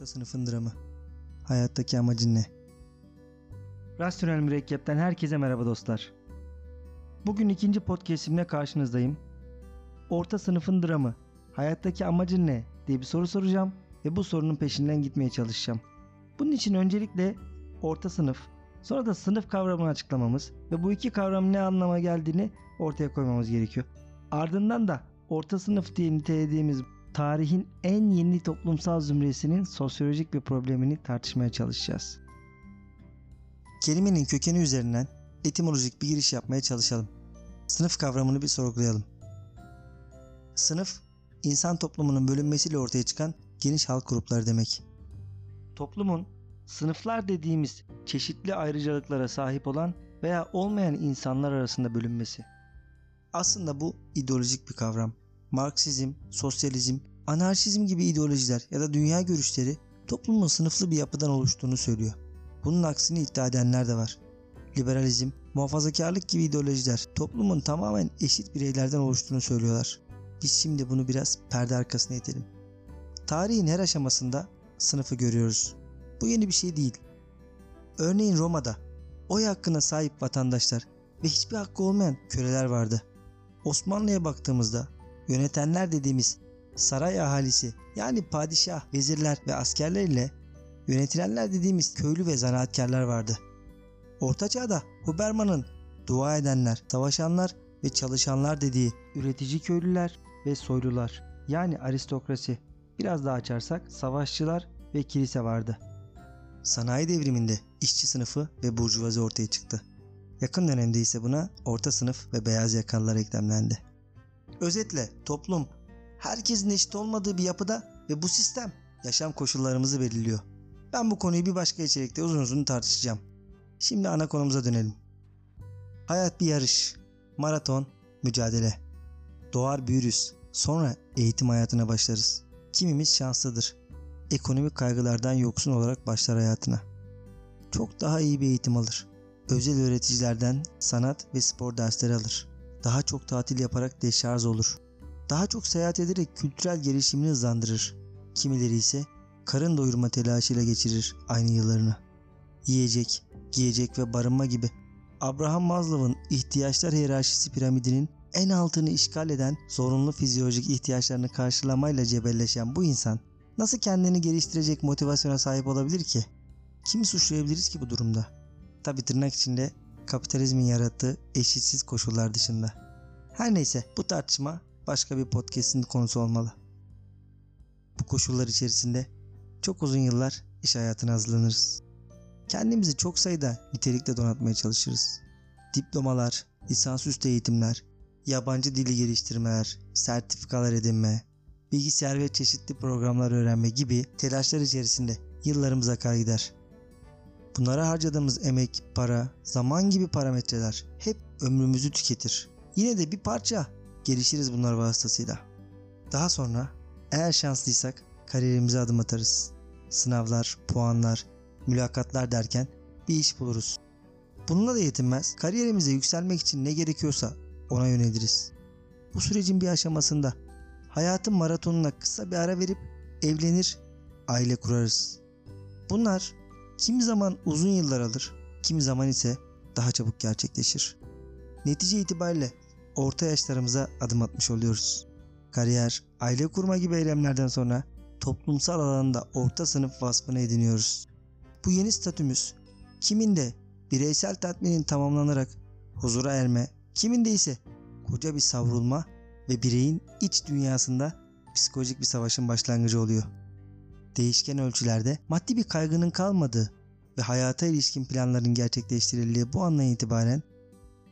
Orta sınıfın dramı. Hayattaki amacın ne? Rasyonel Mürekkep'ten herkese merhaba dostlar. Bugün ikinci podcastimle karşınızdayım. Orta sınıfın dramı, hayattaki amacın ne diye bir soru soracağım ve bu sorunun peşinden gitmeye çalışacağım. Bunun için öncelikle orta sınıf, sonra da sınıf kavramını açıklamamız ve bu iki kavramın ne anlama geldiğini ortaya koymamız gerekiyor. Ardından da orta sınıf diye nitelediğimiz tarihin en yeni toplumsal zümresinin sosyolojik bir problemini tartışmaya çalışacağız. Kelimenin kökeni üzerinden etimolojik bir giriş yapmaya çalışalım. Sınıf kavramını bir sorgulayalım. Sınıf, insan toplumunun bölünmesiyle ortaya çıkan geniş halk grupları demek. Toplumun sınıflar dediğimiz çeşitli ayrıcalıklara sahip olan veya olmayan insanlar arasında bölünmesi. Aslında bu ideolojik bir kavram. Marksizm, sosyalizm, anarşizm gibi ideolojiler ya da dünya görüşleri toplumun sınıflı bir yapıdan oluştuğunu söylüyor. Bunun aksini iddia edenler de var. Liberalizm, muhafazakarlık gibi ideolojiler toplumun tamamen eşit bireylerden oluştuğunu söylüyorlar. Biz şimdi bunu biraz perde arkasına itelim. Tarihin her aşamasında sınıfı görüyoruz. Bu yeni bir şey değil. Örneğin Roma'da oy hakkına sahip vatandaşlar ve hiçbir hakkı olmayan köleler vardı. Osmanlı'ya baktığımızda yönetenler dediğimiz saray ahalisi yani padişah, vezirler ve askerler ile yönetilenler dediğimiz köylü ve zanaatkarlar vardı. Orta Çağ'da Huberman'ın dua edenler, savaşanlar ve çalışanlar dediği Üretici köylüler ve soylular yani aristokrasi. Biraz daha açarsak savaşçılar ve kilise vardı. sanayi devriminde işçi sınıfı ve burjuvazi ortaya çıktı. Yakın dönemde ise buna orta sınıf ve beyaz yakalılar eklemlendi. Özetle toplum herkesin eşit olmadığı bir yapıda ve bu sistem yaşam koşullarımızı belirliyor. Ben bu konuyu bir başka içerikte uzun uzun tartışacağım. Şimdi ana konumuza dönelim. Hayat bir yarış, maraton, mücadele. Doğar büyürüz, sonra eğitim hayatına başlarız. Kimimiz şanslıdır. Ekonomik kaygılardan yoksun olarak başlar hayatına. Çok daha iyi bir eğitim alır. Özel öğreticilerden sanat ve spor dersleri alır. Daha çok tatil yaparak deşarj olur. Daha çok seyahat ederek kültürel gelişimini hızlandırır. Kimileri ise karın doyurma telaşıyla geçirir aynı yıllarını. Yiyecek, giyecek ve barınma gibi Abraham Maslow'un ihtiyaçlar hiyerarşisi piramidinin en altını işgal eden zorunlu fizyolojik ihtiyaçlarını karşılamayla cebelleşen bu insan nasıl kendini geliştirecek motivasyona sahip olabilir ki? Kimi suçlayabiliriz ki bu durumda? Tabi tırnak içinde kapitalizmin yarattığı eşitsiz koşullar dışında. Her neyse bu tartışma başka bir podcast'in konusu olmalı. Bu koşullar içerisinde çok uzun yıllar iş hayatına hazırlanırız. Kendimizi çok sayıda nitelikle donatmaya çalışırız. Diplomalar, lisansüstü eğitimler, yabancı dili geliştirmeler, sertifikalar edinme, bilgisayar ve çeşitli programlar öğrenme gibi telaşlar içerisinde yıllarımız akar gider. Bunlara harcadığımız emek, para, zaman gibi parametreler hep ömrümüzü tüketir. Yine de bir parça gelişiriz bunlar vasıtasıyla. Daha sonra eğer şanslıysak kariyerimize adım atarız. Sınavlar, puanlar, mülakatlar derken bir iş buluruz. Bununla da yetinmez. Kariyerimize yükselmek için ne gerekiyorsa ona yöneliriz. Bu sürecin bir aşamasında hayatın maratonuna kısa bir ara verip evlenir, aile kurarız. Bunlar kimi zaman uzun yıllar alır, kimi zaman ise daha çabuk gerçekleşir. Netice itibariyle orta yaşlarımıza adım atmış oluyoruz. Kariyer, aile kurma gibi eylemlerden sonra toplumsal alanda orta sınıf vasfını ediniyoruz. Bu yeni statümüz kiminde bireysel tatminin tamamlanarak huzura erme, kiminde ise koca bir savrulma ve bireyin iç dünyasında psikolojik bir savaşın başlangıcı oluyor. Değişken ölçülerde maddi bir kaygının kalmadığı ve hayata ilişkin planların gerçekleştirildiği bu andan itibaren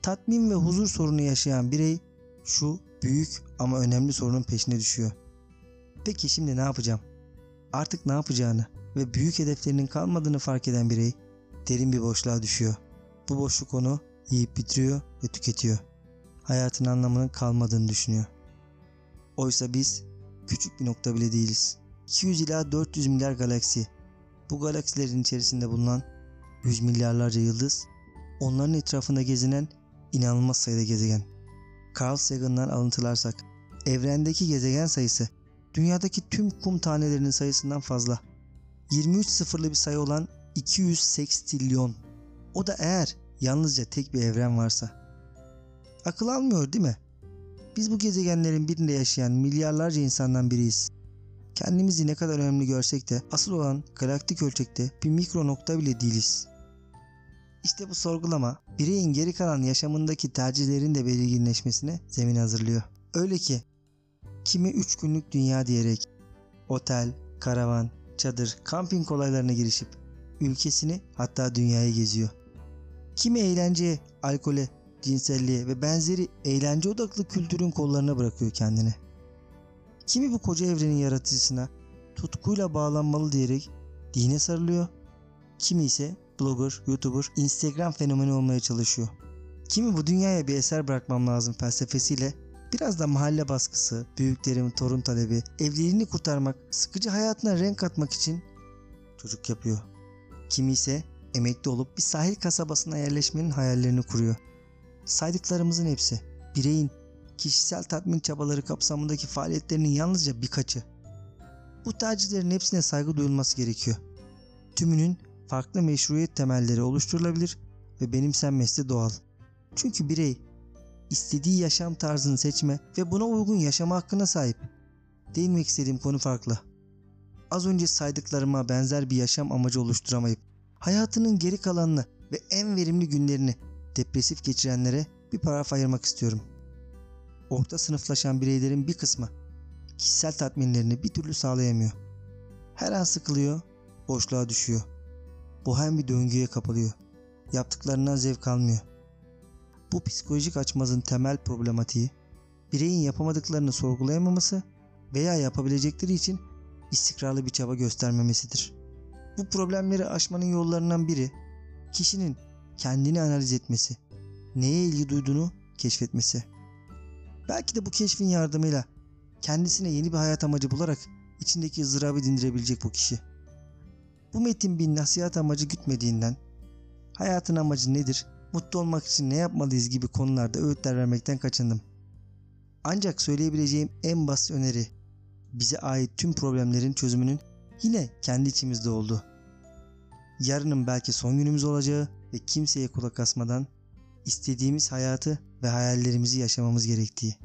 tatmin ve huzur sorunu yaşayan birey şu büyük ama önemli sorunun peşine düşüyor. Peki şimdi ne yapacağım? Artık ne yapacağını ve büyük hedeflerinin kalmadığını fark eden birey derin bir boşluğa düşüyor. Bu boşluk onu yiyip bitiriyor ve tüketiyor. Hayatın anlamının kalmadığını düşünüyor. Oysa biz küçük bir nokta bile değiliz. 200 ila 400 milyar galaksi. Bu galaksilerin içerisinde bulunan 100 milyarlarca yıldız, onların etrafında gezinen inanılmaz sayıda gezegen. Carl Sagan'dan alıntılarsak, evrendeki gezegen sayısı dünyadaki tüm kum tanelerinin sayısından fazla. 23 sıfırlı bir sayı olan 200 sekstrilyon. O da eğer yalnızca tek bir evren varsa. Akıl almıyor değil mi? Biz bu gezegenlerin birinde yaşayan milyarlarca insandan biriyiz. Kendimizi ne kadar önemli görsek de asıl olan galaktik ölçekte bir mikro nokta bile değiliz. İşte bu sorgulama bireyin geri kalan yaşamındaki tercihlerin de belirginleşmesine zemin hazırlıyor. Öyle ki kimi 3 günlük dünya diyerek otel, karavan, çadır, kamping olaylarına girişip ülkesini hatta dünyayı geziyor. Kimi eğlenceye, alkole, cinselliğe ve benzeri eğlence odaklı kültürün kollarına bırakıyor kendini. Kimi bu koca evrenin yaratıcısına tutkuyla bağlanmalı diyerek dine sarılıyor. Kimi ise blogger, youtuber, instagram fenomeni olmaya çalışıyor. Kimi bu dünyaya bir eser bırakmam lazım felsefesiyle biraz da mahalle baskısı, büyüklerimin torun talebi, evliliğini kurtarmak, sıkıcı hayatına renk katmak için çocuk yapıyor. Kimi ise emekli olup bir sahil kasabasına yerleşmenin hayallerini kuruyor. Saydıklarımızın hepsi bireyin kişisel tatmin çabaları kapsamındaki faaliyetlerinin yalnızca birkaçı. Bu tercihlerin hepsine saygı duyulması gerekiyor. Tümünün farklı meşruiyet temelleri oluşturulabilir ve benimsenmesi doğal. Çünkü birey istediği yaşam tarzını seçme ve buna uygun yaşama hakkına sahip. Değinmek istediğim konu farklı. Az önce saydıklarıma benzer bir yaşam amacı oluşturamayıp hayatının geri kalanını ve en verimli günlerini depresif geçirenlere bir paraf ayırmak istiyorum. Orta sınıflaşan bireylerin bir kısmı kişisel tatminlerini bir türlü sağlayamıyor. Her an sıkılıyor, boşluğa düşüyor. Bohem bir döngüye kapılıyor. Yaptıklarından zevk almıyor. Bu psikolojik açmazın temel problematiği bireyin yapamadıklarını sorgulayamaması veya yapabilecekleri için istikrarlı bir çaba göstermemesidir. Bu problemleri aşmanın yollarından biri kişinin kendini analiz etmesi, neye ilgi duyduğunu keşfetmesi. Belki de bu keşfin yardımıyla kendisine yeni bir hayat amacı bularak içindeki ızdırabı dindirebilecek bu kişi. Bu metin bir nasihat amacı gütmediğinden hayatın amacı nedir, mutlu olmak için ne yapmalıyız gibi konularda öğütler vermekten kaçındım. Ancak söyleyebileceğim en basit öneri bize ait tüm problemlerin çözümünün yine kendi içimizde oldu. Yarının belki son günümüz olacağı ve kimseye kulak asmadan istediğimiz hayatı ve hayallerimizi yaşamamız gerektiği.